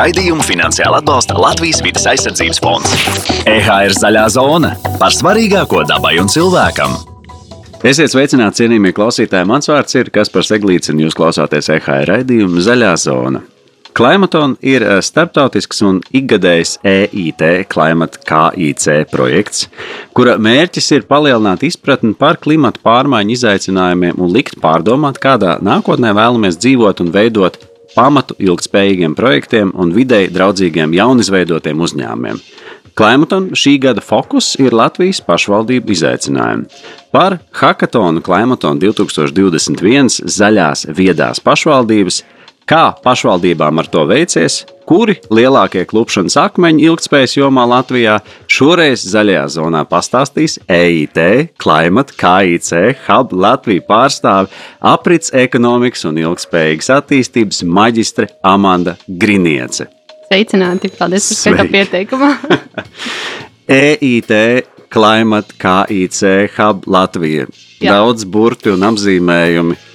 Raidījumu finansiāli atbalsta Latvijas vidas aizsardzības fonds. EHR zaļā zona par svarīgāko dabai un cilvēkam. Esiet sveicināti, cienījamie klausītāji. Mans vārds ir Kaspars Eglīts, un jūs klausāties EHR raidījumu Zaļā zona. Klimaton ir eh, starptautisks un ikgadējs EIT Climate KIC projekts, kura mērķis ir palielināt izpratni par klimata pārmaiņu izaicinājumiem un likt pārdomāt, kādā nākotnē vēlamies dzīvot un veidot pamatu ilgspējīgiem projektiem un videi draudzīgiem jaunizveidotiem uzņēmumiem. Klimaton šī gada fokus ir Latvijas pašvaldību izaicinājumi. Par Hackathonu Klimaton 2021 zaļās viedās pašvaldības – Kā pašvaldībām ar to veicies, kuri lielākie klupšanas akmeņi ilgspējas jomā Latvijā šoreiz zaļajā zonā pastāstīs EIT, Climate, KIC, Hub Latviju pārstāvi aprits ekonomikas un ilgspējīgas attīstības maģistre Amanda Griniece. Sveicināti! Paldies par skaitā pieteikumu! EIT, Climate, KIC, Hub Latvija. Jā. Daudz burti un apzīmējumi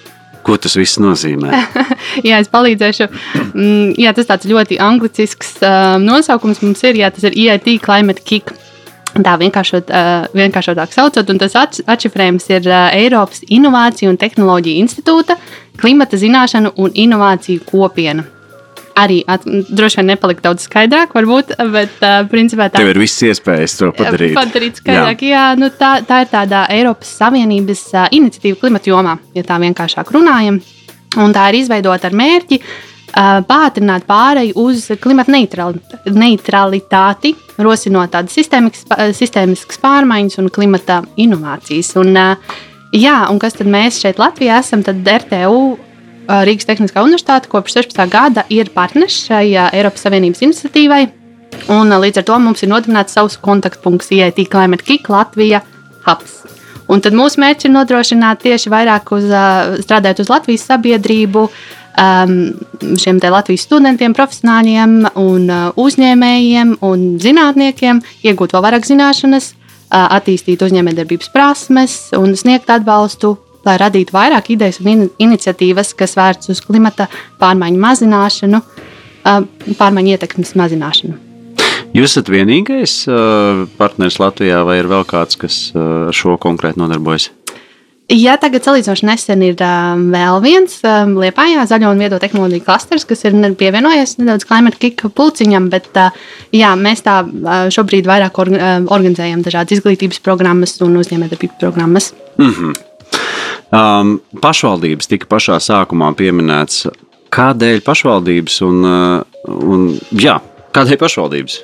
Ko tas viss nozīmē? jā, es palīdzēšu. Mm, jā, tas tāds ļoti anglicisks uh, nosaukums mums ir. Jā, tas ir EIT Climate Kick. Tā vienkāršot, uh, vienkāršotāk saucot, un tas atšifrējums ir uh, Eiropas Innovāciju un Tehnoloģiju institūta klimata zināšanu un inovāciju kopiena arī at, droši vien nepalika daudz skaidrāk, varbūt, bet uh, principā tā. Tev ir viss iespējas to padarīt. Padarīt skaidrāk, jā, jā nu, tā, tā ir tāda Eiropas Savienības uh, iniciatīva klimata jomā, ja tā vienkāršāk runājam. Un tā ir izveidota ar mērķi uh, pātrināt pāreju uz klimata neutralitāti, rosinot tādas sistēmiskas pārmaiņas un klimata inovācijas. Un, uh, jā, un kas tad mēs šeit Latvijā esam? Tad RTU Rīgas Tehniskā universitāte kopš 16. gada ir partneris šai Eiropas Savienības iniciatīvai. Un, līdz ar to mums ir nodibināts savs kontaktpunkts IIT Climate Kick Latvija Hubs. Un tad mūsu mērķis ir nodrošināt tieši vairāk uz, strādāt uz Latvijas sabiedrību, um, šiem Latvijas studentiem, profesionāļiem, un, uzņēmējiem un zinātniekiem, iegūt vēl vairāk zināšanas, attīstīt uzņēmējdarbības prasmes un sniegt atbalstu lai radītu vairāk idejas un in iniciatīvas, kas vērts uz klimata pārmaiņu mazināšanu, pārmaiņu ietekmes mazināšanu. Jūs esat vienīgais partneris Latvijā, vai ir vēl kāds, kas ar šo konkrēti nodarbojas? Jā, tagad salīdzinoši nesen ir um, vēl viens um, Lietpājā zaļo un viedo tehnoloģiju klasters, kas ir pievienojies nedaudz klimata kika pulciņam, bet uh, jā, mēs tā uh, šobrīd vairāk or, uh, organizējam dažādas izglītības programmas un uzņēmējdarbības programmas. Mm -hmm. Um, pašvaldības tika pašā sākumā pieminēts. Kādēļ pašvaldības un, uh, un jā, kādēļ pašvaldības?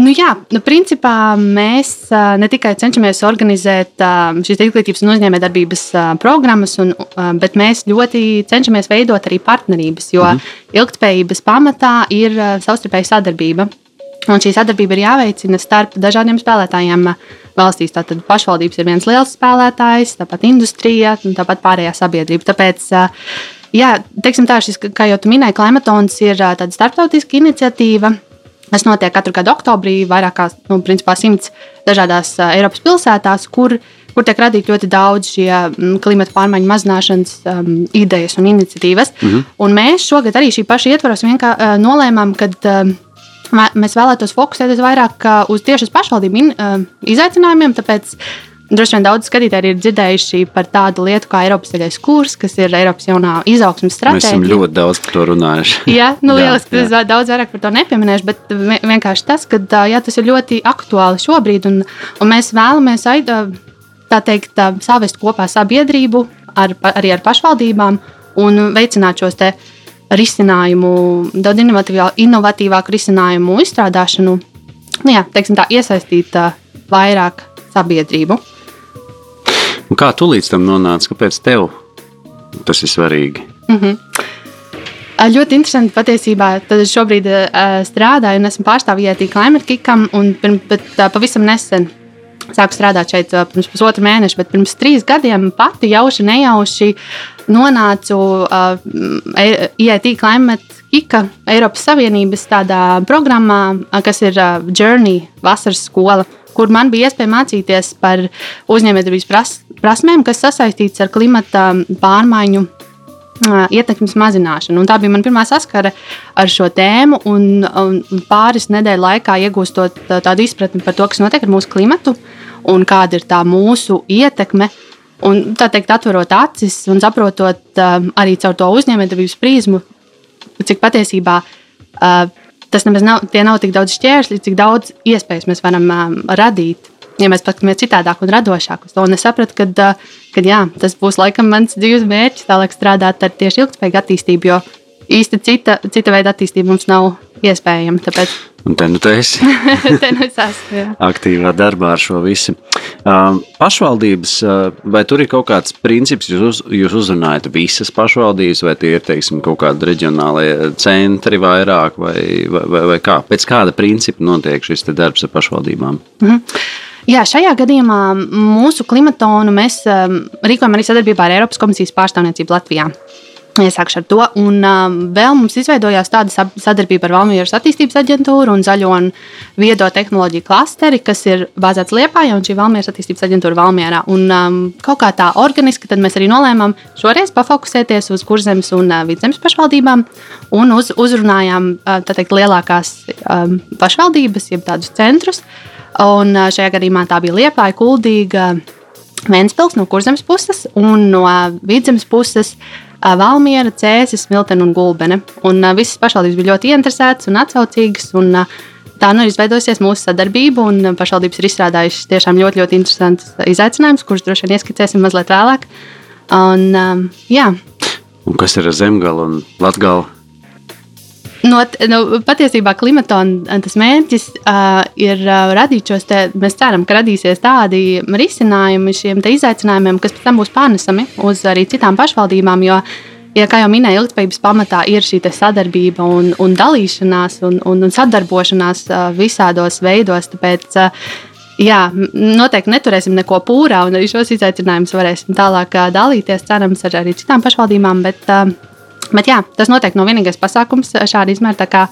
Nu jā, nu principā mēs uh, ne tikai cenšamies organizēt uh, šīs izglītības un uzņēmējdarbības programmas, un, bet mēs ļoti cenšamies veidot arī partnerības, jo -hmm. ilgspējības pamatā ir savstarpēja sadarbība. Un šī sadarbība ir jāveicina starp dažādiem spēlētājiem valstīs. Tātad pašvaldības ir viens liels spēlētājs, tāpat industrija un tāpat pārējā sabiedrība. Tāpēc, jā, teiksim tā, šis, kā jau tu minēji, klimatons ir tāda starptautiska iniciatīva. Tas notiek katru gadu oktobrī, vairāk kā nu, principā, simts dažādās Eiropas pilsētās, kur, kur tiek radīti ļoti daudz šie klimata pārmaiņu mazināšanas um, idejas un iniciatīvas. -hmm. Un mēs šogad arī šī paša ietvaros vienkārši uh, nolēmām, ka uh, Mēs vēlētos fokusēties vairāk uz tieši uz pašvaldību izaicinājumiem, tāpēc droši vien daudz skatītāji ir dzirdējuši par tādu lietu kā Eiropas zaļais kurs, kas ir Eiropas jaunā izaugsmes stratēģija. Mēs ļoti daudz par to runājuši. jā, nu, lieliski, jā, jā. daudz vairāk par to nepieminēšu, bet vienkārši tas, ka jā, tas ir ļoti aktuāli šobrīd, un, un mēs vēlamies tā teikt, savest kopā sabiedrību ar, arī ar pašvaldībām un veicināt šos te risinājumu, daudz inovatīvāku risinājumu izstrādāšanu, nu, jā, tā, iesaistīt uh, vairāk sabiedrību. Un kā tu līdz tam nonāci? Kāpēc tev tas ir svarīgi? Mm -hmm. Ļoti interesanti patiesībā. Tad es šobrīd uh, strādāju un esmu pirms, bet, uh, pavisam nesen sāku strādāt šeit uh, pirms pusotra mēneša, bet pirms trīs gadiem pati jauši nejauši nonācu uh, IIT e Climate IKA Eiropas Savienības tādā programmā, uh, kas ir uh, Journey vasaras skola, kur man bija iespēja mācīties par uzņēmējdarbības pras, prasmēm, kas sasaistīts ar klimata pārmaiņu ietekmes mazināšanu. Un tā bija mana pirmā saskara ar šo tēmu, un, un pāris nedēļu laikā iegūstot tādu izpratni par to, kas notiek ar mūsu klimatu un kāda ir tā mūsu ietekme. Un, tā teikt, atverot acis un saprotot um, arī caur to uzņēmējdarbības prizmu, cik patiesībā uh, tas nemaz nav, nav tik daudz šķēršļi, cik daudz iespējas mēs varam um, radīt ja mēs paskatāmies citādāk un radošāk uz to. Un es sapratu, ka, ka jā, tas būs laikam mans dzīves mērķis, tālāk strādāt ar tieši ilgspējīgu attīstību, jo īsti cita, cita veida attīstība mums nav iespējama. Tāpēc... Un te nu te esi. te nu es esmu, jā. Aktīvā darbā ar šo visu. Pašvaldības, vai tur ir kaut kāds princips, jūs, uz, jūs uzrunājat visas pašvaldības, vai tie ir, teiksim, kaut kādi reģionālie centri vairāk, vai, vai, vai, vai kā? Pēc kāda principa notiek šis darbs ar pašvaldībām? -hmm. Jā, šajā gadījumā mūsu klimatonu mēs um, rīkojam arī sadarbībā ar Eiropas komisijas pārstāvniecību Latvijā. Iesākšu ar to. Un um, vēl mums izveidojās tāda sadarbība ar Valmīras attīstības aģentūru un zaļo un viedo tehnoloģiju klasteri, kas ir bāzēts Liepājā un šī Valmīras attīstības aģentūra Valmierā. Un um, kaut kā tā organiski mēs arī nolēmām šoreiz pafokusēties uz kurzemes un uh, vidzemes pašvaldībām un uz, uzrunājām uh, teikt, lielākās um, pašvaldības, jeb tādus centrus. Uh, Un šajā gadījumā tā bija Liepāja, Kuldīga, Vēnspils no kurzemes puses un no vidzemes puses. Valmiera, Cēsis, Miltena un Gulbene. Un visas pašvaldības bija ļoti interesētas un atsaucīgas. Un, tā nu ir izveidojusies mūsu sadarbība, un pašvaldības ir izstrādājušas tiešām ļoti, ļoti interesantus izaicinājumus, kurus droši vien ieskicēsim mazliet vēlāk. Un, jā. un kas ir Zemgala un Latgala? No, no, patiesībā klimatona tas mērķis uh, ir uh, radīt šos, te, mēs ceram, ka radīsies tādi risinājumi šiem izaicinājumiem, kas pēc tam būs pārnesami uz arī citām pašvaldībām. Jo, ja, kā jau minēju, ilgspējības pamatā ir šī sadarbība un, un dalīšanās un, un, un sadarbošanās uh, visādos veidos. Tāpēc, uh, jā, noteikti neturēsim neko pūrā, un arī šos izaicinājumus varēsim tālāk dalīties, cerams, ar arī citām pašvaldībām. Bet, uh, Bet jā, tas noteikti nav vienīgais pasākums šāda izmēra. Kā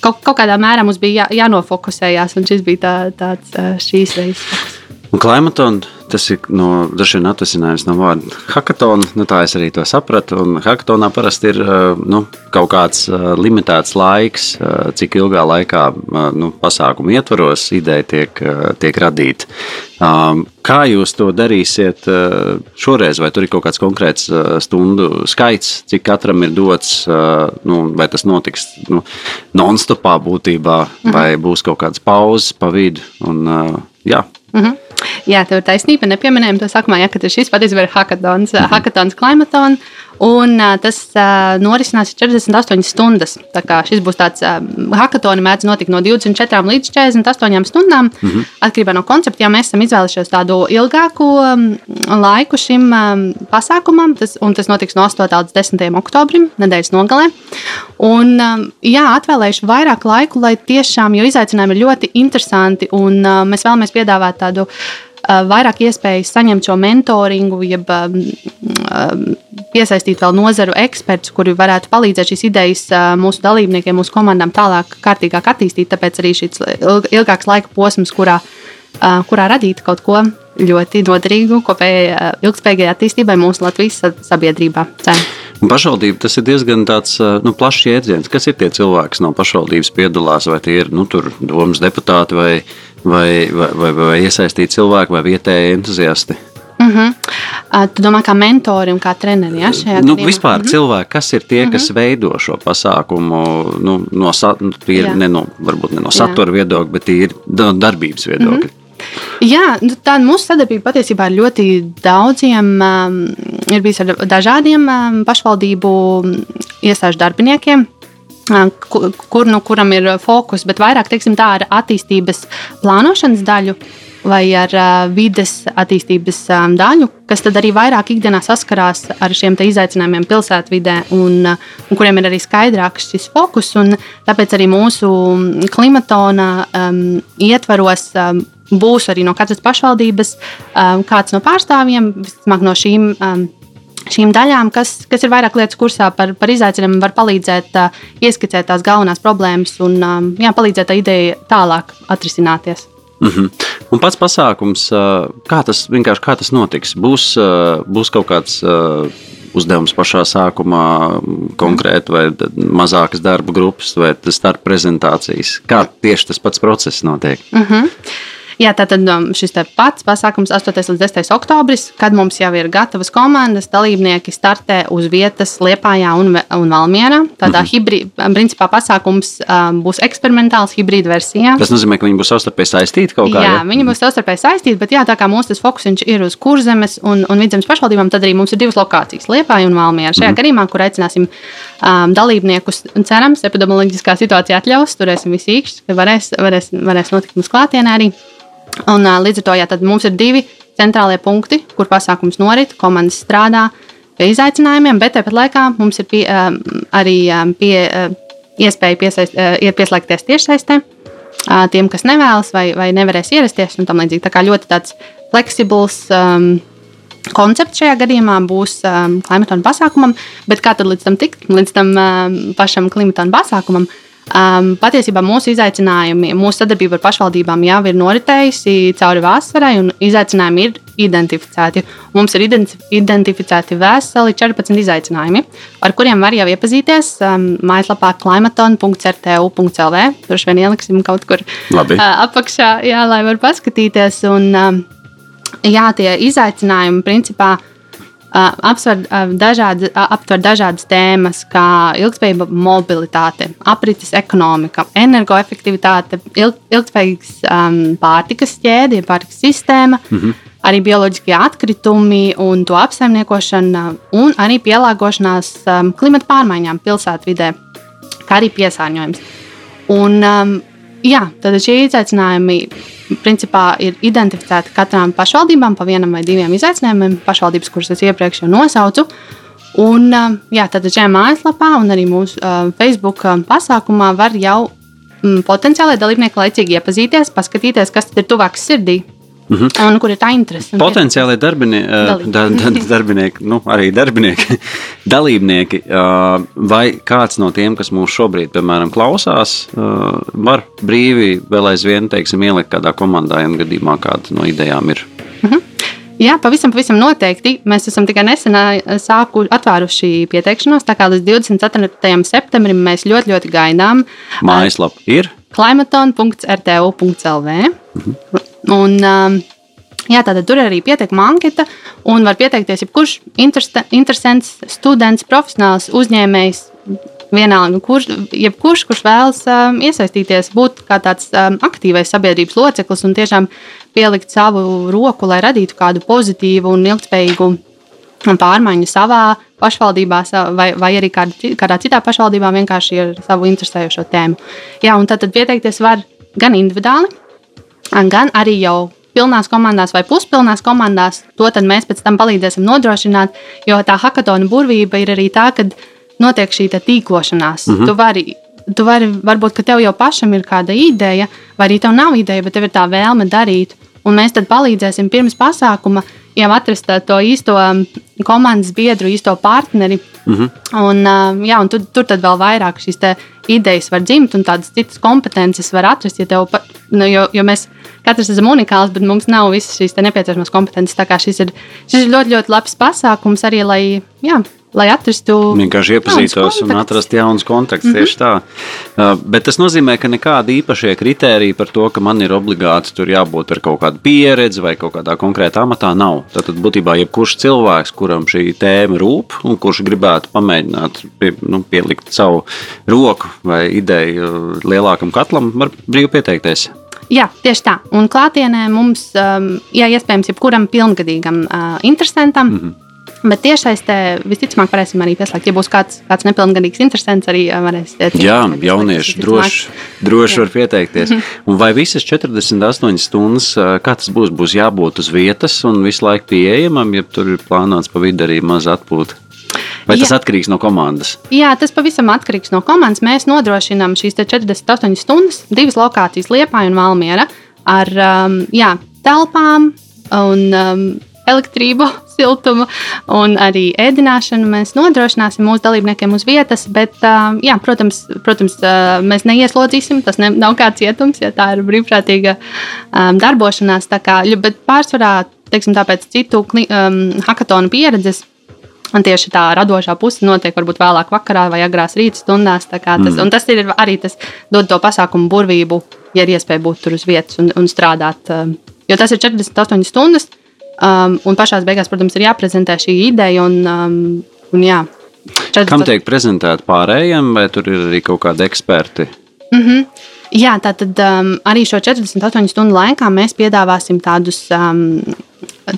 kaut, kaut kādā mērā mums bija jā, jānofokusējās, un šis bija tā, tāds šīs reizes. Klimatona tas ir no, vien atvasinājums no vārda hackathon. Nu, tā es arī to sapratu. Un hackathonā parasti ir nu, kaut kāds limitēts laiks, cik ilgā laikā nu, pasākumu ietvaros ideja tiek, tiek radīta. Kā jūs to darīsiet šoreiz? Vai tur ir kaut kāds konkrēts stundu skaits, cik katram ir dots, nu, vai tas notiks nu, non-stopā būtībā, mhm. vai būs kaut kādas pauzes pa vidu? Un, jā. Mhm. Jā, tev ir taisnība. Nepieminējām to sākumā, ja, ka šis patiesībā ir hackathons, mm -hmm. hackathons klimatons. Un uh, tas uh, norisinās 48 stundas. Šis būs tāds uh, hackathons, mēdz notikt no 24 līdz 48 stundām. Mm -hmm. Atkarībā no koncepta, ja mēs esam izvēlējušies tādu ilgāku um, laiku šim um, pasākumam, tas, un tas notiks no 8. līdz 10. oktobrim, nedēļas nogalē. Un, um, jā, atvēlējuši vairāk laiku, lai tiešām, jo izaicinājumi ir ļoti interesanti, un uh, mēs vēlamies piedāvāt tādu vairāk iespējas saņemt šo mentoringu, jeb piesaistīt vēl nozaru ekspertus, kuri varētu palīdzēt šīs idejas mūsu dalībniekiem, mūsu komandām tālāk, kārtīgāk attīstīt. Tāpēc arī šis ilgāks laika posms, kurā, kurā radīt kaut ko ļoti noderīgu kopējai ilgspējīgai attīstībai mūsu Latvijas sabiedrībā. Cen. Pašvaldība tas ir diezgan tāds, nu, plašs jēdziens. Kas ir tie cilvēki, kas no pašvaldības piedalās? Vai tie ir nu, domas deputāti vai, vai, vai, vai, vai iesaistīti cilvēki vai vietēji entuziasti? Mm -hmm. Tu domā, kā mentori un kā treneri? Ja, nu, vispār mm -hmm. cilvēki, kas ir tie, kas mm -hmm. veido šo pasākumu, nu, no, nu, ir, ne no, varbūt ne no satura Jā. viedokļa, bet ir no darbības viedokļa. Mm -hmm. Jā, nu, tā mūsu sadarbība patiesībā ir ļoti daudziem, um, ir bijis ar dažādiem um, pašvaldību iestāžu darbiniekiem. Kur, kur, nu, kuram ir fokus, bet vairāk teiksim, tā ar attīstības plānošanas daļu, vai ar uh, vides attīstības um, daļu, kas tad arī vairāk ikdienā saskarās ar šiem izaicinājumiem pilsētvidē, un, uh, un kuriem ir arī skaidrāks šis fokus. Tāpēc arī mūsu klimatona um, ietvaros um, būs arī no katras pašvaldības um, kāds no pārstāvjiem, visticamāk no šīm. Um, Šīm daļām, kas, kas ir vairāk lietas kursā par, par izaicinājumiem, var palīdzēt uh, ieskicēt tās galvenās problēmas un um, jā, palīdzēt tā ideja tālāk atrisināties. Mm -hmm. Un pats pasākums, kā tas vienkārši kā tas notiks? Būs, būs kaut kāds uzdevums pašā sākumā, konkrēti, vai mazākas darba grupas, vai starp prezentācijas? Kā tieši tas pats process notiek? Uh -huh. Jā, tātad um, šis pats pasākums 8. līdz 10. oktobris, kad mums jau ir gatavas komandas, dalībnieki startē uz vietas Liepājā un, un Valmierā. Tādā mm -hmm. hibrīda, principā pasākums um, būs eksperimentāls hibrīda versijā. Tas nozīmē, ka viņi būs savstarpēji saistīti kaut kā? Jā, ja? viņi būs savstarpēji saistīti, bet jā, tā kā mūsu fokus ir uz kurzemes un, un vidzemes pašvaldībām, tad arī mums ir divas lokācijas - Liepāja un Valmiera. Šajā mm -hmm. gadījumā, kur aicināsim um, dalībniekus, cerams, epidemioloģiskā situācija atļaus, turēsim visi īkšķi, ka varēs, varēs, varēs notikt mums klātienē arī. Un, līdz ar to jā, mums ir divi centrālie punkti, kur pasākums norit, komandas strādā pie izaicinājumiem, bet tāpat laikā mums ir pie, arī pie, iespēja piesaist, pieslēgties tiešsaistē. Tiem, kas nevēlas vai, vai nevarēs ierasties, tam līdzīgi. Tā kā ļoti tāds fleksibls um, koncepts šajā gadījumā būs um, klimata pasākumam, bet kā tad līdz tam tikt, līdz tam um, pašam klimata pasākumam? Uh, Um, patiesībā mūsu izaicinājumi, mūsu sadarbība ar pašvaldībām jau ir noritējusi cauri vasarai, un izaicinājumi ir identificēti. Mums ir identificēti veseli 14 izaicinājumi, ar kuriem var jau iepazīties um, mājaslapā klimaton.rtu.lv. Tur vien ieliksim kaut kur Labi. uh, apakšā, jā, lai var paskatīties. Un, um, jā, tie izaicinājumi principā apsver, dažādi, aptver dažādas tēmas, kā ilgspējīga mobilitāte, aprites ekonomika, energoefektivitāte, ilg, ilgspējīgs um, pārtikas ķēde, pārtikas sistēma, mm -hmm. arī bioloģiskie atkritumi un to apsaimniekošana, un arī pielāgošanās um, klimata pārmaiņām pilsētvidē, kā arī piesārņojums. Un, um, jā, tad šie izaicinājumi principā ir identificēti katrām pašvaldībām pa vienam vai diviem izaicinājumiem, pašvaldības, kuras es iepriekš jau nosaucu. Un, jā, tad šajā mājaslapā un arī mūsu uh, Facebook pasākumā var jau mm, potenciālai dalībnieki laicīgi iepazīties, paskatīties, kas ir tuvāks sirdī. Mm -hmm. Un kur ir tā interese? Potenciāli darbinieki, da, da, darbinieki nu, arī darbinieki, dalībnieki, vai kāds no tiem, kas mūs šobrīd, piemēram, klausās, var brīvi vēl aizvien, teiksim, ielikt kādā komandā, ja gadījumā kāda no idejām ir. Mm -hmm. Jā, pavisam, pavisam noteikti. Mēs esam tikai nesen sāku atvēruši pieteikšanos. Tā kā līdz 24. septembrim mēs ļoti, ļoti gaidām. Mājaslapa ir klimaton.rtu.lv. Mhm. Un, um, jā, tātad tur arī pieteikuma anketa, un var pieteikties jebkurš interesants, students, profesionāls, uzņēmējs. Vienalga, kurš, jebkurš, kurš vēlas um, iesaistīties, būt kā tāds um, aktīvais sabiedrības loceklis un tiešām pielikt savu roku, lai radītu kādu pozitīvu un ilgspējīgu pārmaiņu savā pašvaldībā vai, vai arī kādā, kādā citā pašvaldībā vienkārši ar savu interesējošo tēmu. Jā, un tad, tad pieteikties var gan individuāli, gan arī jau pilnās komandās vai puspilnās komandās. To mēs pēc tam palīdzēsim nodrošināt, jo tā hackathona burvība ir arī tā, ka notiek šī tīklošanās. Mm -hmm. Tu vari tu vari, varbūt, ka tev jau pašam ir kāda ideja, vai arī tev nav ideja, bet tev ir tā vēlme darīt. Un mēs tad palīdzēsim pirms pasākuma jau atrast to īsto um, komandas biedru, īsto partneri. Mm -hmm. un, um, jā, un tur, tur tad vēl vairāk šīs idejas var dzimt un tādas citas kompetences var atrast. Ja tev, nu, jo, jo mēs katrs esam unikāls, bet mums nav visas šīs nepieciešamās kompetences. Tā kā šis ir, šis ir ļoti, ļoti labs pasākums arī, lai jā, lai atrastu vienkārši iepazītos un atrastu jaunus kontaktus. Mm -hmm. Tieši tā. Uh, bet tas nozīmē, ka nekādi īpašie kriteriji par to, ka man ir obligāti tur jābūt ar kaut kādu pieredzi vai kaut kādā konkrētā amatā, nav. Tad būtībā jebkurš cilvēks, kuram šī tēma rūp un kurš gribētu pamēģināt pie, nu, pielikt savu roku vai ideju lielākam katlam, var brīvi pieteikties. Jā, tieši tā. Un klātienē mums, um, jā, iespējams, jebkuram pilngadīgam uh, interesantam. Mm -hmm Bet tiešsaistē visticamāk varēsim arī pieslēgt. Ja būs kāds, kāds nepilngadīgs interesants, arī varēs iet. Jā, jaunieši droši, droši var pieteikties. Un vai visas 48 stundas, kā tas būs, būs jābūt uz vietas un visu laiku pieejamam, ja tur ir plānots pa vidu arī maz atpūta? Vai tas Jā. atkarīgs no komandas? Jā, tas pavisam atkarīgs no komandas. Mēs nodrošinām šīs 48 stundas, divas lokācijas, Liepa un Valmiera, ar um, jā, telpām un um, elektrību, siltumu un arī ēdināšanu mēs nodrošināsim mūsu dalībniekiem uz vietas. Bet, jā, protams, protams, mēs neieslodzīsim, tas ne, nav kāds cietums, ja tā ir brīvprātīga darbošanās. Kā, bet pārsvarā, teiksim, tāpēc citu um, hackathonu pieredzes Un tieši tā radošā puse notiek varbūt vēlāk vakarā vai agrās rīta stundās. Tas, mm. Tas ir arī tas, dod to pasākumu burvību, ja ir iespēja būt tur uz vietas un, un strādāt. Jo tas ir 48 stundas, um, un pašā beigās, protams, ir jāprezentē šī ideja. Un, um, un jā, 40... Kam tiek prezentēta pārējiem, vai tur ir arī kaut kādi eksperti? Mm -hmm. Jā, tātad um, arī šo 48 stundu laikā mēs piedāvāsim tādus um,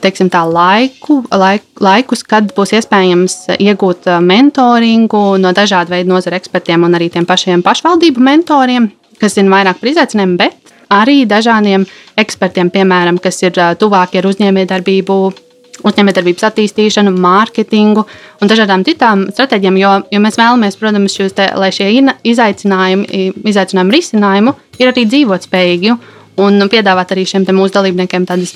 teiksim, tā, laiku, laik, laikus, kad būs iespējams iegūt uh, mentoringu no dažādu veidu nozara ekspertiem un arī tiem pašiem pašvaldību mentoriem, kas zina vairāk par izaicinājumiem, bet arī dažādiem ekspertiem, piemēram, kas ir uh, tuvāki ar uzņēmējdarbību uzņēmējdarbības attīstīšanu, mārketingu un dažādām citām stratēģijām. Jo, jo mēs vēlamies, protams, te, lai šie izaicinājumi, izaicinājumi risinājumu ir arī dzīvotspējīgi un piedāvāt arī šiem mūsu dalībniekiem tādas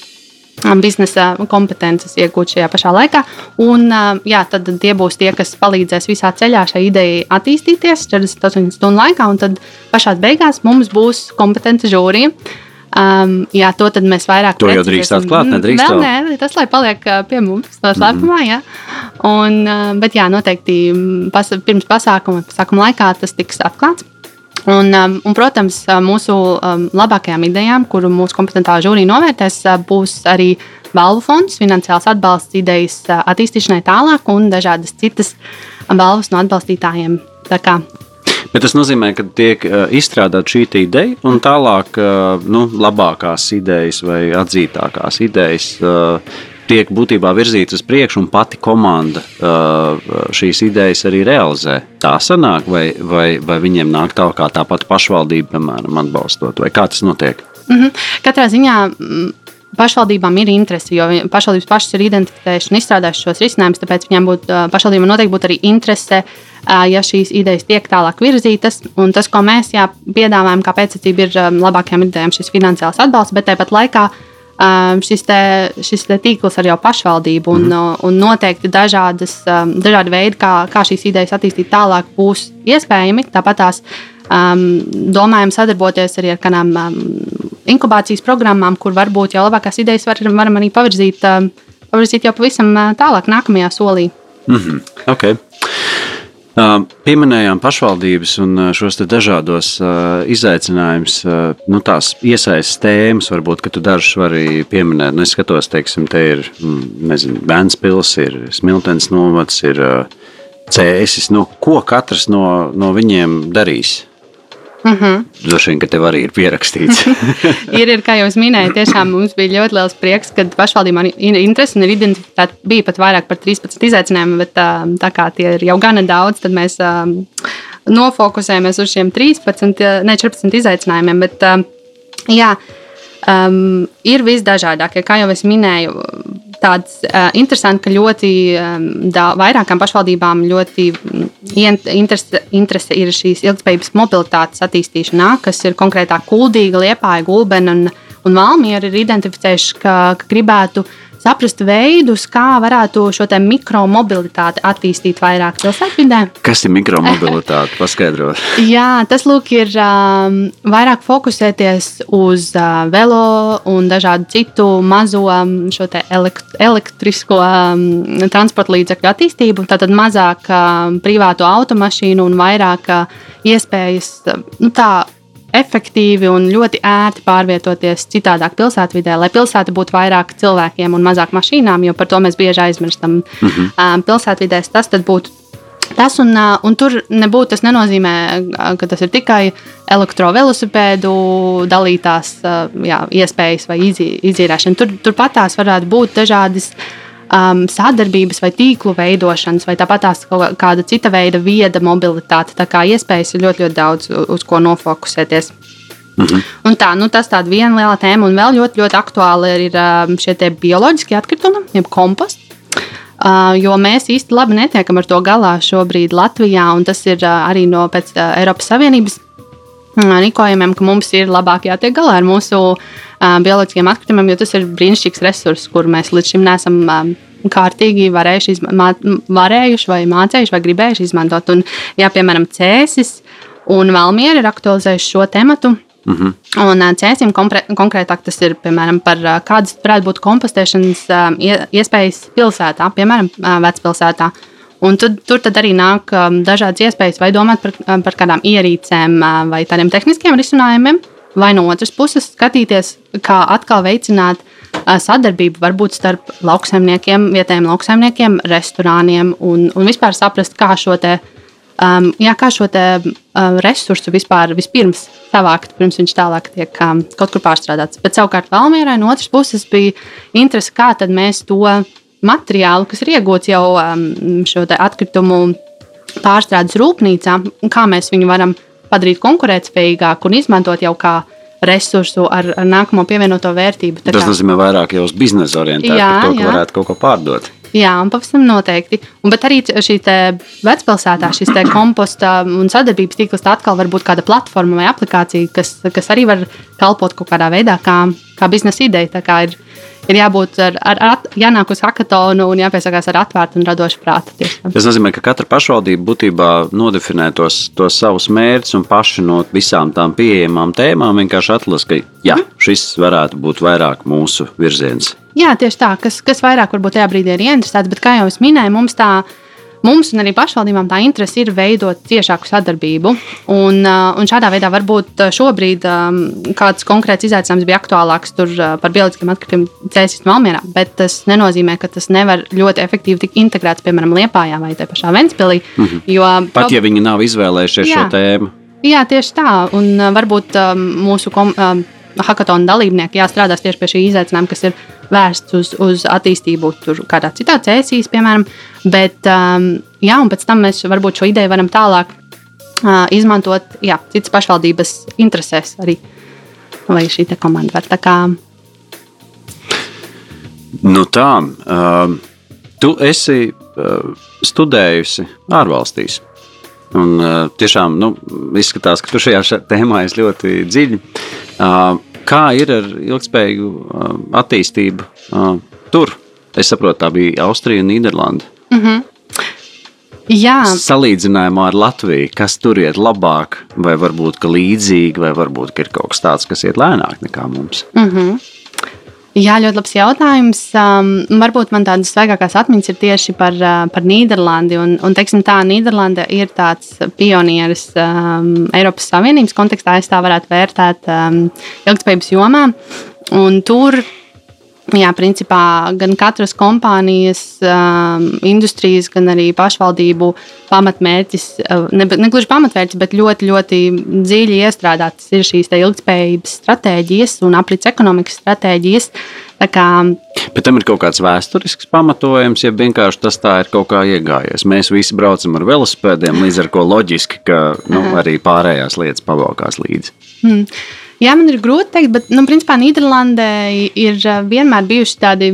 biznesa kompetences iegūt šajā pašā laikā. Un, jā, tad tie būs tie, kas palīdzēs visā ceļā šai idejai attīstīties 48 stundu laikā, un tad pašā beigās mums būs kompetence žūrija Um, jā, to mēs vairāk to jau drīkst atklāt. Nedrīkst vēl, nē, tas lai paliek pie mums no slēpumā. Mm. Jā. Un, bet jā, noteikti pas, pirms pasākuma, pasākuma laikā tas tiks atklāts. Un, un, protams, mūsu labākajām idejām, kuru mūsu kompetentā žūrija novērtēs, būs arī balvu fonds, finansiāls atbalsts idejas attīstīšanai tālāk un dažādas citas balvas no atbalstītājiem. Bet tas nozīmē, ka tiek uh, izstrādāta šī ideja, un tālāk uh, nu, labākās idejas vai atzītākās idejas uh, tiek būtībā virzītas uz priekšu, un pati komanda šīs idejas arī realizē. Tā sanāk, vai, vai, vai viņiem nāk tā kā tāpat pašvaldība, piemēram, atbalstot, vai kā tas notiek? Mm -hmm. Katrā ziņā mm, pašvaldībām ir interese, jo pašvaldības pašas ir identificējušas un izstrādājušas šos risinājumus. Tāpēc viņām būtu pašvaldībām noteikti būtu arī interese, ja šīs idejas tiek tālāk virzītas. Un tas, ko mēs jā, piedāvājam, kā pēctecība, ir labākajām idejām šis finansiāls atbalsts, bet tāpat laikā šis, te, šis te tīkls ar jau pašvaldību un, mm. un noteikti dažādas, dažādi veidi, kā, kā šīs idejas attīstīt tālāk, būs iespējami. Tāpat tās um, domājam sadarboties arī ar kādām um, inkubācijas programmām, kur varbūt jau labākās idejas var, varam arī pavirzīt, um, pavirzīt jau pavisam uh, tālāk, nākamajā solī. Mm -hmm. okay. Pieminējām pašvaldības un šos dažādos izaicinājumus, nu, tās iesaistas tēmas, varbūt, tu dažus vari pieminēt. Nu, es skatos, teiksim, te ir mm, nezinu, Bēnspils, ir Smiltens novads, ir Cēsis. Nu, ko katrs no, no viņiem darīs? Mm -hmm. Droši vien, ka tev arī ir pierakstīts. ir, ir, kā jau minēju, tiešām mums bija ļoti liels prieks, kad pašvaldībām ir interesi un ir identificēta. Bija pat vairāk par 13 izaicinājumiem, bet tā kā tie ir jau gana daudz, tad mēs nofokusējamies uz šiem 13, ne 14 izaicinājumiem. Bet, jā, um, ir visdažādākie, kā jau es minēju tāds uh, interesants, ka ļoti um, da, vairākām pašvaldībām ļoti interese, interese ir šīs ilgspējības mobilitātes attīstīšanā, kas ir konkrētāk Kuldīga, Liepāja, Gulbena un, un Valmiera ir identificējuši, ka, ka gribētu uh, saprast veidus, kā varētu šo mikromobilitāti attīstīt vairāk pilsētvidē. Kas ir mikromobilitāte? Paskaidrot. Jā, tas lūk, ir um, vairāk fokusēties uz uh, velo un dažādu citu mazo um, elekt elektrisko um, transporta līdzekļu attīstību. Tātad mazāk um, privātu automašīnu un vairāk uh, iespējas nu, tā efektīvi un ļoti ērti pārvietoties citādāk pilsētvidē, lai pilsēta būtu vairāk cilvēkiem un mazāk mašīnām, jo par to mēs bieži aizmirstam. Mm -hmm. Pilsētvidēs tas būtu Tas un, un tur nebūtu, tas nenozīmē, ka tas ir tikai elektrovelosipēdu dalītās jā, iespējas vai izīrēšana. Tur, turpat tās varētu būt dažādas uh, um, sadarbības vai tīklu veidošanas, vai tāpat tās kāda cita veida vieda mobilitāte. Tā kā iespējas ir ļoti, ļoti daudz, uz ko nofokusēties. -hmm. Un tā, nu, tas ir viena liela tēma, un vēl ļoti, ļoti aktuāli ir um, šie bioloģiskie atkritumi, jeb komposts. Uh, jo mēs īsti labi netiekam ar to galā šobrīd Latvijā, un tas ir uh, arī no pēc, uh, Eiropas Savienības rīkojumiem, ka mums ir labāk jātiek galā ar mūsu uh, bioloģiskiem atkritumiem, jo tas ir brīnišķīgs resurs, kur mēs līdz šim neesam um, kārtīgi varējuši, izma varējuši vai mācējuši vai gribējuši izmantot. Un, jā, piemēram, cēsis un Valmiera ir aktualizējuši šo tematu. Mm -hmm. Un cēsim konkrētāk tas ir piemēram par kādas varētu būt kompostēšanas iespējas pilsētā, piemēram, vecpilsētā. Un tu, tur arī nāk um, dažādas iespējas, vai domāt par, um, par kādām ierīcēm, uh, vai tādiem tehniskiem risinājumiem, vai no otras puses skatīties, kā atkal veicināt uh, sadarbību varbūt starp lauksaimniekiem, vietējiem lauksaimniekiem, restorāniem un, un vispār saprast, kā šo te, um, jā, kā šo te, uh, resursu vispār vispirms savākt, pirms viņš tālāk tiek um, kaut kur pārstrādāts. Bet savukārt Valmierai no otras puses bija interese, kā tad mēs to materiālu, kas ir iegūts jau um, šo atkritumu pārstrādes rūpnīcā, kā mēs viņu varam padarīt konkurētspējīgāku un izmantot jau kā resursu ar, ar nākamo pievienoto vērtību. Tā Tas kā... nozīmē vairāk jau uz biznesa orientētu, jā, to, ka varētu kaut ko pārdot. Jā, un pavisam noteikti. Un, bet arī šī vecpilsētā šis komposta un sadarbības tīkls atkal var būt kāda platforma vai aplikācija, kas, kas arī var kalpot kaut kādā veidā kā, kā biznesa ideja. Tā kā ir ir jābūt ar, ar, ar jānāk uz hackathonu un jāpiesakās ar atvērtu un radošu prātu. Tiešām. Tas nozīmē, ka katra pašvaldība būtībā nodefinē tos, tos savus mērķus un paši no visām tām pieejamām tēmām vienkārši atlasa, ka jā, šis varētu būt vairāk mūsu virziens. Jā, tieši tā, kas, kas vairāk varbūt tajā brīdī ir ieinteresēts, bet kā jau es minēju, mums tā ir Mums un arī pašvaldībām tā interese ir veidot ciešāku sadarbību. Un, uh, un šādā veidā varbūt uh, šobrīd um, kāds konkrēts izaicinājums bija aktuālāks uh, par bioloģiskiem atkritumiem cēsīs Malmērā, bet tas nenozīmē, ka tas nevar ļoti efektīvi tikt integrēts, piemēram, Liepājā vai te pašā Ventspilī. Mm -hmm. jo, Pat ja viņi nav izvēlējušies jā, šo tēmu. Jā, tieši tā. Un varbūt um, mūsu kom, um, hackathona dalībnieki jāstrādās tieši pie šī izaicinājuma, kas ir vērsts uz, uz attīstību kādā citā cēsīs, piemēram. Bet, um, jā, un pēc tam mēs varbūt šo ideju varam tālāk uh, izmantot jā, citas pašvaldības interesēs arī, lai šī komanda var tā kā. Nu tā, uh, tu esi uh, studējusi ārvalstīs. Un, uh, tiešām nu, izskatās, ka tu šajā tēmā esi ļoti dziļi. Uh, kā ir ar ilgspējīgu uh, attīstību uh, tur? Es saprotu, tā bija Austrija un Nīderlanda. Mm -hmm. Jā. Salīdzinājumā ar Latviju, kas tur iet labāk, vai varbūt līdzīgi, vai varbūt ir kaut kas tāds, kas iet lēnāk nekā mums. Mm -hmm. Jā, ļoti labs jautājums. Um, varbūt man tādas svaigākās atmiņas ir tieši par, uh, par Nīderlandi. Un, un, teiksim, tā Nīderlanda ir tāds pionieris um, Eiropas Savienības kontekstā, es tā varētu vērtēt um, ilgspējības jomā. Un tur Jā, principā gan katras kompānijas, um, industrijas, gan arī pašvaldību pamatmērķis, uh, ne, ne gluži pamatmērķis, bet ļoti, ļoti dziļi iestrādātas ir šīs ilgspējības stratēģijas un aprits ekonomikas stratēģijas. Kā, Bet tam ir kaut kāds vēsturisks pamatojums, ja vienkārši tas tā ir kaut kā iegājies. Mēs visi braucam ar velosipēdiem, līdz ar to loģiski, ka nu, arī pārējās lietas pavalkās līdzi. Hmm. Jā, man ir grūti pateikt, bet, nu, principā, Nīderlandē ir eh, vienmēr bijuši tādi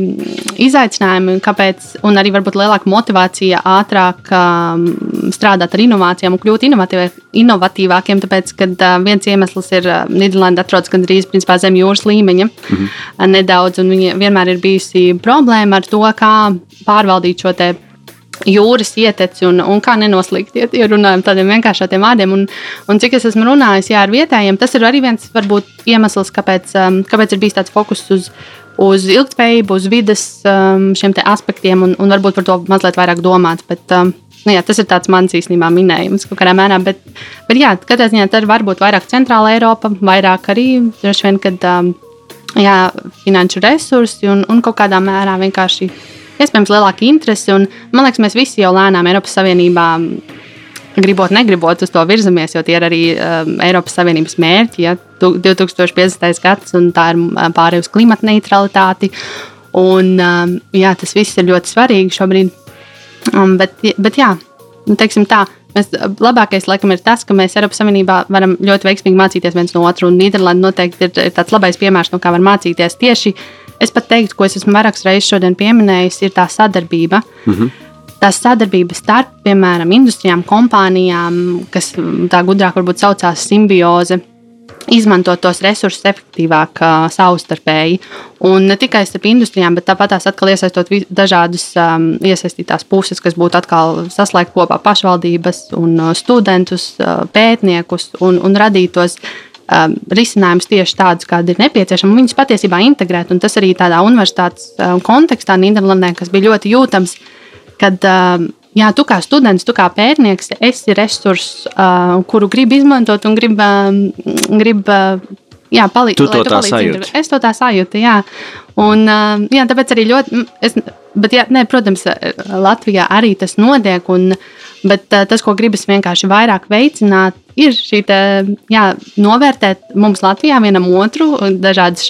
izaicinājumi, kāpēc, un arī varbūt lielāka motivācija ātrāk um, strādāt ar inovācijām un kļūt inovatīvākiem. Tāpēc, kad uh, viens iemesls ir, uh, Nīderlanda atrodas gandrīz principā, zem jūras līmeņa -hmm. nedaudz, un viņa vienmēr ir bijusi problēma ar to, kā pārvaldīt šo te jūras ieteci un, un kā nenoslīgt, ja, ja runājam tādiem vienkāršiem vārdiem. Un, un cik es esmu runājis jā, ar vietējiem, tas ir arī viens varbūt, iemesls, kāpēc, um, kāpēc ir bijis tāds fokus uz, uz ilgspējību, uz vidas um, šiem aspektiem un, un varbūt par to mazliet vairāk domāts. Bet, um, Nu, jā, tas ir mans īstenībā minējums kaut kādā mērā. Bet, bet jā, katrā ziņā tā ir varbūt vairāk centrāla Eiropa, vairāk arī droši vien, kad um, jā, finanšu resursi un, un kaut kādā mērā vienkārši iespējams lielāka interese. Un, man liekas, mēs visi jau lēnām Eiropas Savienībā. Gribot, negribot, uz to virzamies, jo tie ir arī um, Eiropas Savienības mērķi. Ja, 2050. gads, un tā ir pārējai uz klimata neutralitāti. Un, um, jā, tas viss ir ļoti svarīgi šobrīd. Um, bet, bet jā, nu, teiksim tā, Mēs, labākais, laikam, ir tas, ka mēs Eiropas Savienībā varam ļoti veiksmīgi mācīties viens no otra. Nīderlanda noteikti ir, ir tāds labais piemērs, no kā var mācīties tieši Es pat teiktu, ko es esmu vairākas reizes šodien pieminējis, ir tā sadarbība. Mm -hmm. Tā sadarbība starp, piemēram, industrijām, kompānijām, kas tā gudrāk varbūt saucās simbioze, izmantot tos resursus efektīvāk, uh, savstarpēji. Un ne tikai starp industrijām, bet tāpat tās atkal iesaistot dažādas um, iesaistītās puses, kas būtu atkal saslēgt kopā pašvaldības un uh, studentus, uh, pētniekus un, un radītos um, risinājums tieši tādus, kādi ir nepieciešami, viņus patiesībā integrēt. Un tas arī tādā universitātes um, kontekstā Nīderlandē, kas bija ļoti jūtams, kad um, jā, tu kā students, tu kā pētnieks, esi resurss, uh, kuru grib izmantot un grib, uh, grib uh, jā, palīdz, Tu to lai tā sajūti. Es to tā sajūtu, jā. Un, uh, jā, tāpēc arī ļoti, es, bet, jā, nē, protams, Latvijā arī tas notiek, un, bet uh, tas, ko gribas vienkārši vairāk veicināt, ir šī te, jā, novērtēt mums Latvijā vienam otru, dažādas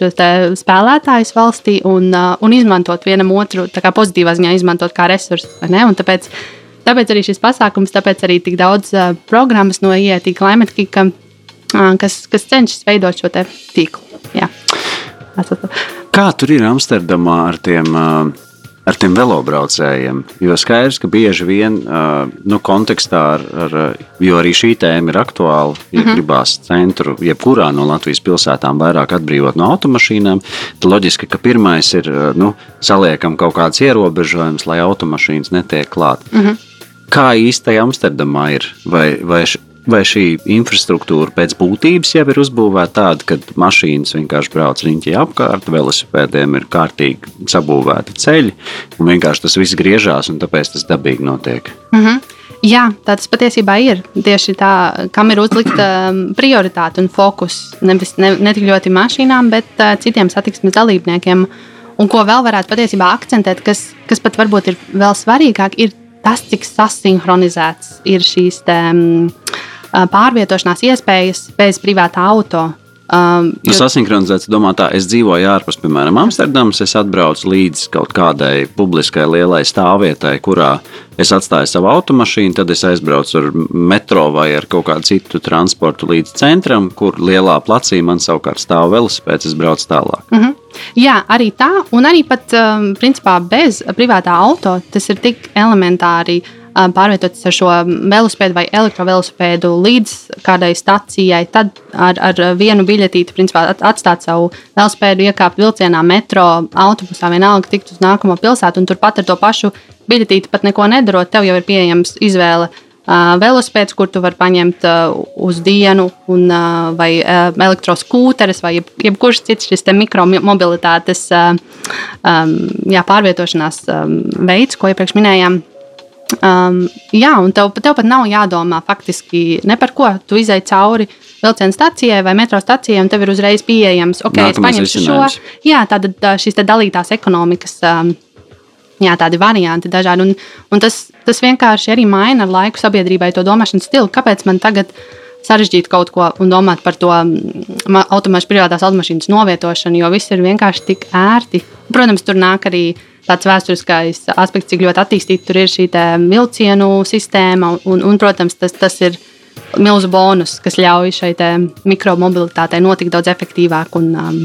spēlētājus valstī un, uh, un izmantot vienam otru, pozitīvā ziņā izmantot kā resursu. Tāpēc, tāpēc arī šis pasākums, tāpēc arī tik daudz uh, programmas no IET Climate Kick, uh, kas, kas cenšas veidot šo tīklu. Jā. Kā tur ir Amsterdamā ar tiem, ā, ar tiem velobraucējiem? Jo skaidrs, ka bieži vien nu, kontekstā ar, ar, jo arī šī tēma ir aktuāla, ja mm -hmm. gribās centru, jebkurā no Latvijas pilsētām vairāk atbrīvot no automašīnām, tad loģiski, ka pirmais ir nu, saliekam kaut kāds ierobežojums, lai automašīnas netiek klāt. Mm -hmm. Kā īsti Amsterdamā ir? Vai, vai, vai šī infrastruktūra pēc būtības jau ir uzbūvēta tāda, ka mašīnas vienkārši brauc riņķī apkārt, velosipēdiem ir kārtīgi sabūvēti ceļi, un vienkārši tas viss griežās, un tāpēc tas dabīgi notiek? Mhm. Jā, tā tas patiesībā ir. Tieši tā, kam ir uzlikta um, prioritāte un fokus nevis ne, ne tik ļoti mašīnām, bet uh, citiem satiksmes dalībniekiem. Un ko vēl varētu patiesībā akcentēt, kas, kas pat varbūt ir vēl svarīgāk, ir tas, cik sasinhronizēts ir šīs te, um, pārvietošanās iespējas bez privātā auto. Um, Nu, sasinhronizēts, domā, tā, es dzīvoju ārpus, piemēram, Amsterdamas. Es atbraucu līdz kaut kādai publiskai lielai stāvvietai, kurā es atstāju savu automašīnu, tad es aizbraucu ar metro vai ar kaut kādu citu transportu līdz centram, kur lielā placī man savukārt stāv velosipēds, es braucu tālāk. Mhm. Jā, arī tā, un arī pat um, principā bez privātā auto tas ir tik elementāri. um, Pārvietoties ar šo velosipēdu vai elektrovelosipēdu līdz kādai stacijai, tad ar, ar vienu biļetīti principā, at- atstāt savu velosipēdu, iekāpt vilcienā, metro, autobusā, vienalga tikt uz nākamo pilsētu, un turpat ar to pašu biļetīti pat neko nedarot. Tev jau ir pieejams izvēle Uh, velosipēds, kur tu vari paņemt uh, uz dienu, un, uh, vai elektroskūteris, vai jeb, jebkurš cits šis te mikromobilitātes um, jā, pārvietošanās um, veids, ko iepriekš minējām. Um, jā, un tev, tev pat nav jādomā faktiski ne par ko. Tu izai cauri vilciena stacijai vai metro stacijai, un tev ir uzreiz pieejams, ok, es Nākamais paņemšu šo. Jā, tāda tā, šīs te dalītās ekonomikas. Um, jā, tādi varianti dažādi. Un, un tas, tas vienkārši arī maina ar laiku sabiedrībai to domāšanas stilu. Kāpēc man tagad sarežģīt kaut ko un domāt par to mm, automašīnu, privātās automašīnas novietošanu, jo viss ir vienkārši tik ērti. Protams, tur nāk arī tāds vēsturiskais aspekts, cik ļoti attīstīta tur ir šī vilcienu sistēma. Un, un, protams, tas, tas ir milzu bonus, kas ļauj šai te mikromobilitātei notikt daudz efektīvāk. Un, um,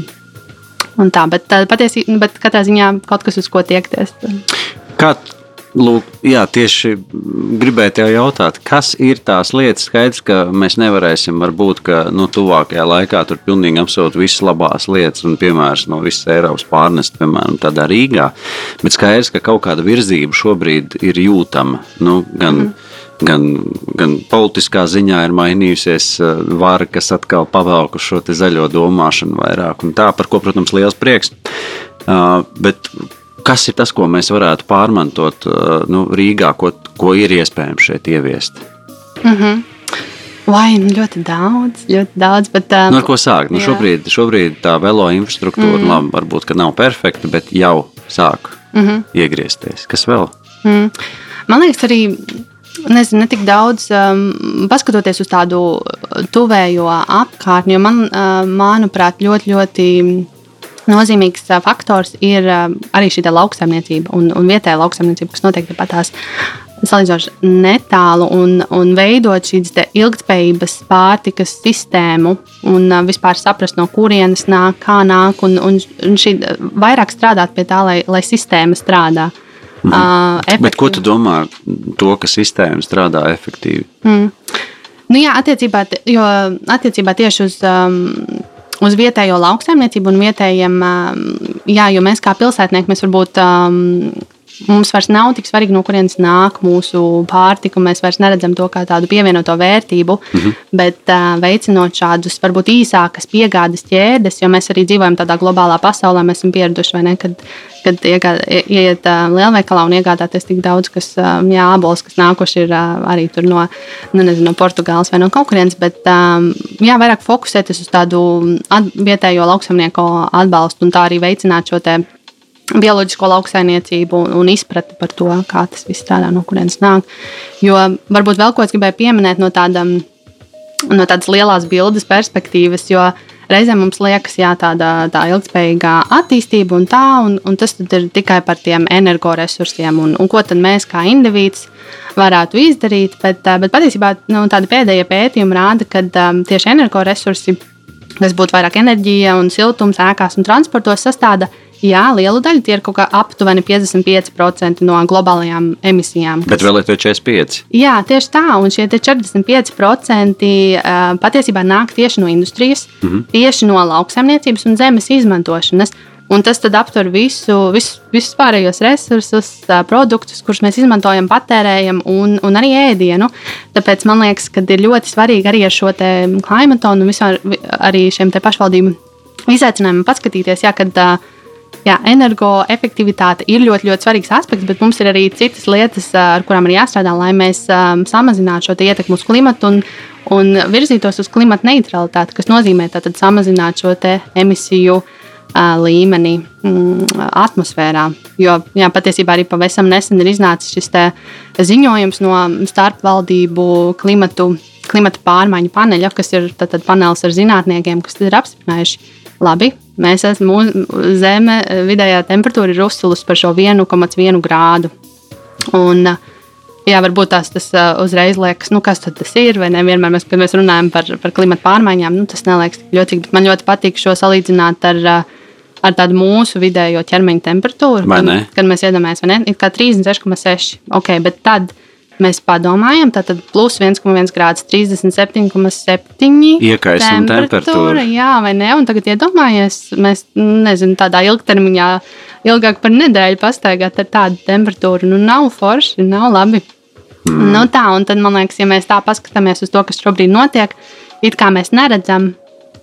un tā, bet, tā, patiesi, bet katrā ziņā kaut kas, uz ko tiekties. Kā, lūk, jā, tieši gribēju te jautāt, kas ir tās lietas, skaidrs, ka mēs nevarēsim, varbūt, ka nu, tuvākajā laikā tur pilnīgi absolūti visas labās lietas un piemērs no visas Eiropas pārnest, piemēram, tādā Rīgā, bet skaidrs, ka kaut kāda virzība šobrīd ir jūtama, nu, gan mm. Gan, gan politiskā ziņā ir mainījusies uh, vara, kas atkal pavelku šo te zaļo domāšanu vairāk, tā, par ko, protams, liels prieks. Uh, bet kas ir tas, ko mēs varētu pārmantot uh, nu, Rīgā, ko, ko ir iespējams šeit ieviest? Vai nu ļoti daudz, ļoti daudz. Bet, um, Nu, ar ko sākt? Nu, jā. šobrīd, šobrīd tā velo infrastruktūra, mm. labi, varbūt nav perfekta, bet jau sāk mm -hmm. iegriezties. Kas vēl? Mm. Man liekas, arī nezinu, ne tik daudz um, paskatoties uz tādu tuvējo apkārtni, jo man, uh, manuprāt, ļoti, ļoti nozīmīgs faktors ir arī šī lauksaimniecība un, un vietējā lauksaimniecība, kas noteikti pat tās salīdzinoši netālu un, un veidot šīs ilgspējības pārtikas sistēmu un vispār saprast, no kurienes nāk, kā nāk, un, un, un šī, vairāk strādāt pie tā, lai, lai sistēma strādā. Mhm. Uh, Bet ko tu domā to, ka sistēma strādā efektīvi? Mm. Nu, jā, attiecībā, jo, attiecībā tieši uz, um, uz vietējo lauksaimniecību un vietējiem, jā, jo mēs kā pilsētnieki, mēs varbūt mums vairs nav tik svarīgi, no kurienes nāk mūsu pārtika. Mēs vairs neredzam to kā tādu pievienoto vērtību, mm -hmm. bet uh, veicinot šādus varbūt īsākas piegādes ķēdes, jo mēs arī dzīvojam tādā globālā pasaulē, mēs esam pieraduši, ne, kad, kad ieiet uh, lielveikalā un iegādāties tik daudz, kas uh, jā, abolis, kas nākuši ir uh, arī no, nu, nezinu, no Portugāles vai no kaut kurienes, bet um, jā, vairāk fokusēties uz tādu at, vietējo lauksamnieku atbalstu un tā arī veicināt šo te bioloģisko lauksaimniecību un, un izpratni par to, kā tas viss strādā, no kurienes nāk. Jo varbūt vēl ko es gribēju pieminēt no, tāda, no tādas lielas bildes perspektīvas, jo reizēm mums liekas, jā, tāda tā ilgspējīgā attīstība un tā, un, un tas ir tikai par tiem energoresursiem un, un ko tad mēs kā indivīds varētu izdarīt. Bet, bet patiesībā nu, tādi pēdējie pētījumi rāda, ka um, tieši energoresursi, kas būtu vairāk enerģija un siltums ēkās un transportos, sastāda Jā, lielu daļu tie ir kaut kā aptuveni 55% no globālajām emisijām. Bet vēl ir tie 45%. Jā, tieši tā. Un šie 45% patiesībā nāk tieši no industrijas, mm -hmm. tieši no lauksaimniecības un zemes izmantošanas. Un tas aptver visu, visu, visus pārējos resursus, produktus, kurus mēs izmantojam, patērējam, un, un arī ēdienu. Tāpēc man liekas, ka ir ļoti svarīgi arī ar šo klimatu un vispār arī šiem pašvaldību izaicinājumiem paskatīties, jā, kad uh, Jā, energoefektivitāte ir ļoti, ļoti svarīgs aspekts, bet mums ir arī citas lietas, ar kurām ir jāstrādā, lai mēs um, samazinātu šo ietekmi uz klimatu un, un virzītos uz klimata neutralitāti, kas nozīmē tātad samazināt šo emisiju uh, līmeni mm, atmosfērā. Jo jā, patiesībā arī pavisam nesen ir iznācis šis ziņojums no starpvaldību klimatu, klimata pārmaiņu paneļa, kas ir panelis ar zinātniekiem, kas ir apstiprinājuši Labi, mēs esam zeme, vidējā temperatūra ir uzsūlusi par šo 1,1 grādu. Un, jā, varbūt tās tas uzreiz liekas, nu, kas tas ir. Vai ne? Vienmēr, mēs, kad mēs runājam par, par klimatu pārmaiņām, nu, tas neliekas tik ļoti. Man ļoti patīk šo salīdzināt ar, ar tādu mūsu vidējo ķermeņa temperatūru. Kad, kad mēs iedomājamies, vai ne? Ir kā 36,6. Ok, bet tad mēs padomājam, tātad plus 1,1 grāds, 37,7 iekaisuma temperatūra. Jā, vai ne? Un tagad iedomājies, mēs nezinu, tādā ilgtermiņā, ilgāk par nedēļu pastaigāt ar tādu temperatūru. Nu, nav forši, nav labi. Mm. Nu, tā, un tad man liekas, ja mēs tā paskatāmies uz to, kas šobrīd notiek, it kā mēs neredzam,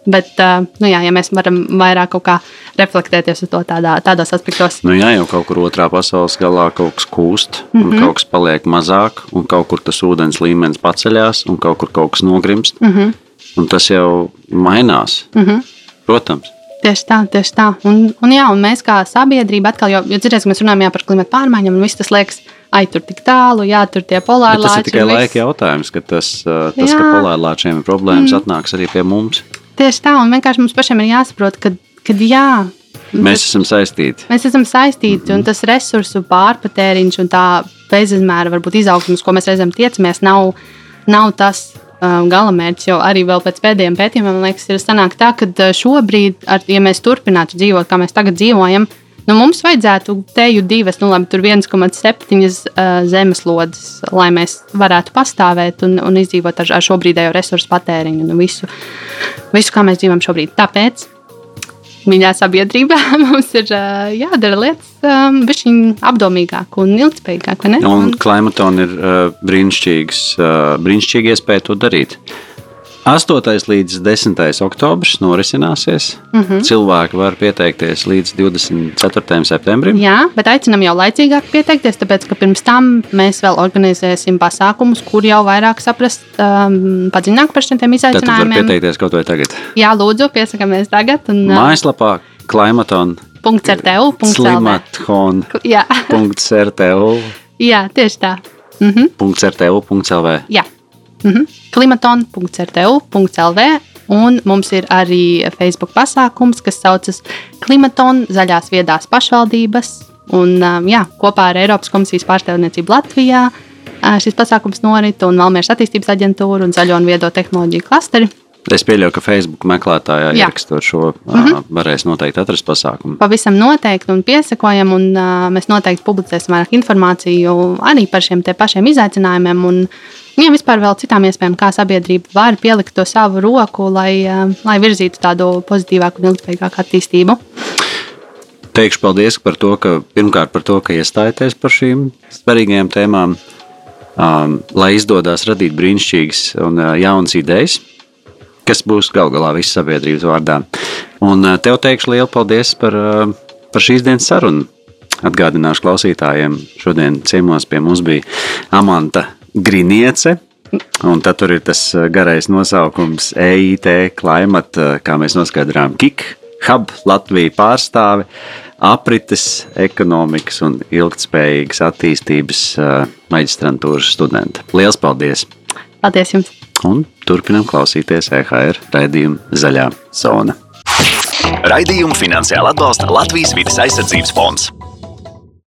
Bet, nu jā, ja mēs varam vairāk kaut kā reflektēties uz to tādā, tādos aspektos. Nu jā, jau kaut kur otrā pasaules galā kaut kas kūst, un mm -hmm. kaut kas paliek mazāk, un kaut kur tas ūdens līmenis paceļās, un kaut kur kaut kas nogrimst. Mm -hmm. Un tas jau mainās. Mm -hmm. Protams. Tieši tā, tieši tā. Un, un, jā, un mēs kā sabiedrība atkal, jo, jo dzirdēsim, mēs runājam par klimatu pārmaiņām, un viss tas liekas, ai, tur tik tālu, jā, tur tie polāri lāči. Tas ir tikai laika jautājums, ka tas, tas jā. ka polāri lāčiem ir problēmas, mm. atnāks arī pie mums. Tieši tā, un vienkārši mums pašiem ir jāsaprot, ka, ka jā. Mēs esam saistīti. Mēs esam saistīti, mm -hmm. un tas resursu pārpatēriņš un tā bezizmēra varbūt izaugsmes, ko mēs reizēm tiecamies, nav, nav tas um, galamērķis. Jo arī pēc pēdējiem pētījumiem, man liekas, ir sanāk tā, ka uh, šobrīd, ar, ja mēs turpinātu dzīvot, kā mēs tagad dzīvojam, Nu, mums vajadzētu teju divas, nu, labi, tur 1,7 uh, zemeslodes, lai mēs varētu pastāvēt un, un izdzīvot ar, ar šobrīdējo resursu patēriņu un visu, visu, kā mēs dzīvojam šobrīd. Tāpēc Mīļā sabiedrībā mums ir jādara lietas um, apdomīgāk un ilgspējīgāk. Un klimatona ir uh, brīnišķīgs, uh, brīnišķīga iespēja to darīt. 8. līdz 10. oktobris norisināsies. Mm -hmm. Cilvēki var pieteikties līdz 24. septembrim. Jā, bet aicinām jau laicīgāk pieteikties, tāpēc ka pirms tam mēs vēl organizēsim pasākumus, kur jau vairāk saprast, um, padziļināt par šiem izaicinājumiem. Tad var pieteikties kaut vai tagad. Jā, lūdzu, piesakāmies tagad. Un, uh, Mājaslapā Klimaton. Klimaton. Jā. Jā, tieši tā. Mhm. .rtu.lv. Jā. -hmm. klimaton.rtu.lv Un mums ir arī Facebook pasākums, kas saucas Klimaton zaļās viedās pašvaldības. Un, um, jā, kopā ar Eiropas komisijas pārstāvniecību Latvijā uh, šis pasākums norit un Valmieras attīstības aģentūra un Zaļo un viedo tehnoloģiju klasteri. Es pieļauju, ka Facebook meklētājā Jā. ierakstot šo, mm -hmm. varēs noteikti atrast pasākumu. Pavisam noteikti un piesakojam, un uh, mēs noteikti publicēsim vairāk informāciju arī par šiem pašiem izaicinājumiem. Un, ja vispār vēl citām iespējām, kā sabiedrība var pielikt to savu roku, lai, lai virzītu tādu pozitīvāku un ilgspējīgāku attīstību. teikšu paldies par to, ka pirmkārt par to, ka iestājaties par šīm svarīgajām tēmām, um, lai izdodas radīt brīnišķīgas un uh, jaunas idejas, kas būs gal galā visas sabiedrības vārdā. Un uh, tev teikšu lielu paldies par, uh, par šīs dienas sarunu. Atgādināšu klausītājiem, šodien ciemos pie mums bija Amanta Griniece. Un tad tur ir tas garais nosaukums EIT Climate, kā mēs noskaidrojām, KIK, Hub Latvija pārstāve. Uh, aprites, ekonomikas un ilgspējīgas attīstības maģistrantūras studente. Lielas paldies! Paldies jums! Un turpinam klausīties EHR raidījumu Zaļā zona. Raidījumu finansiāli atbalsta Latvijas vidas aizsardzības fonds.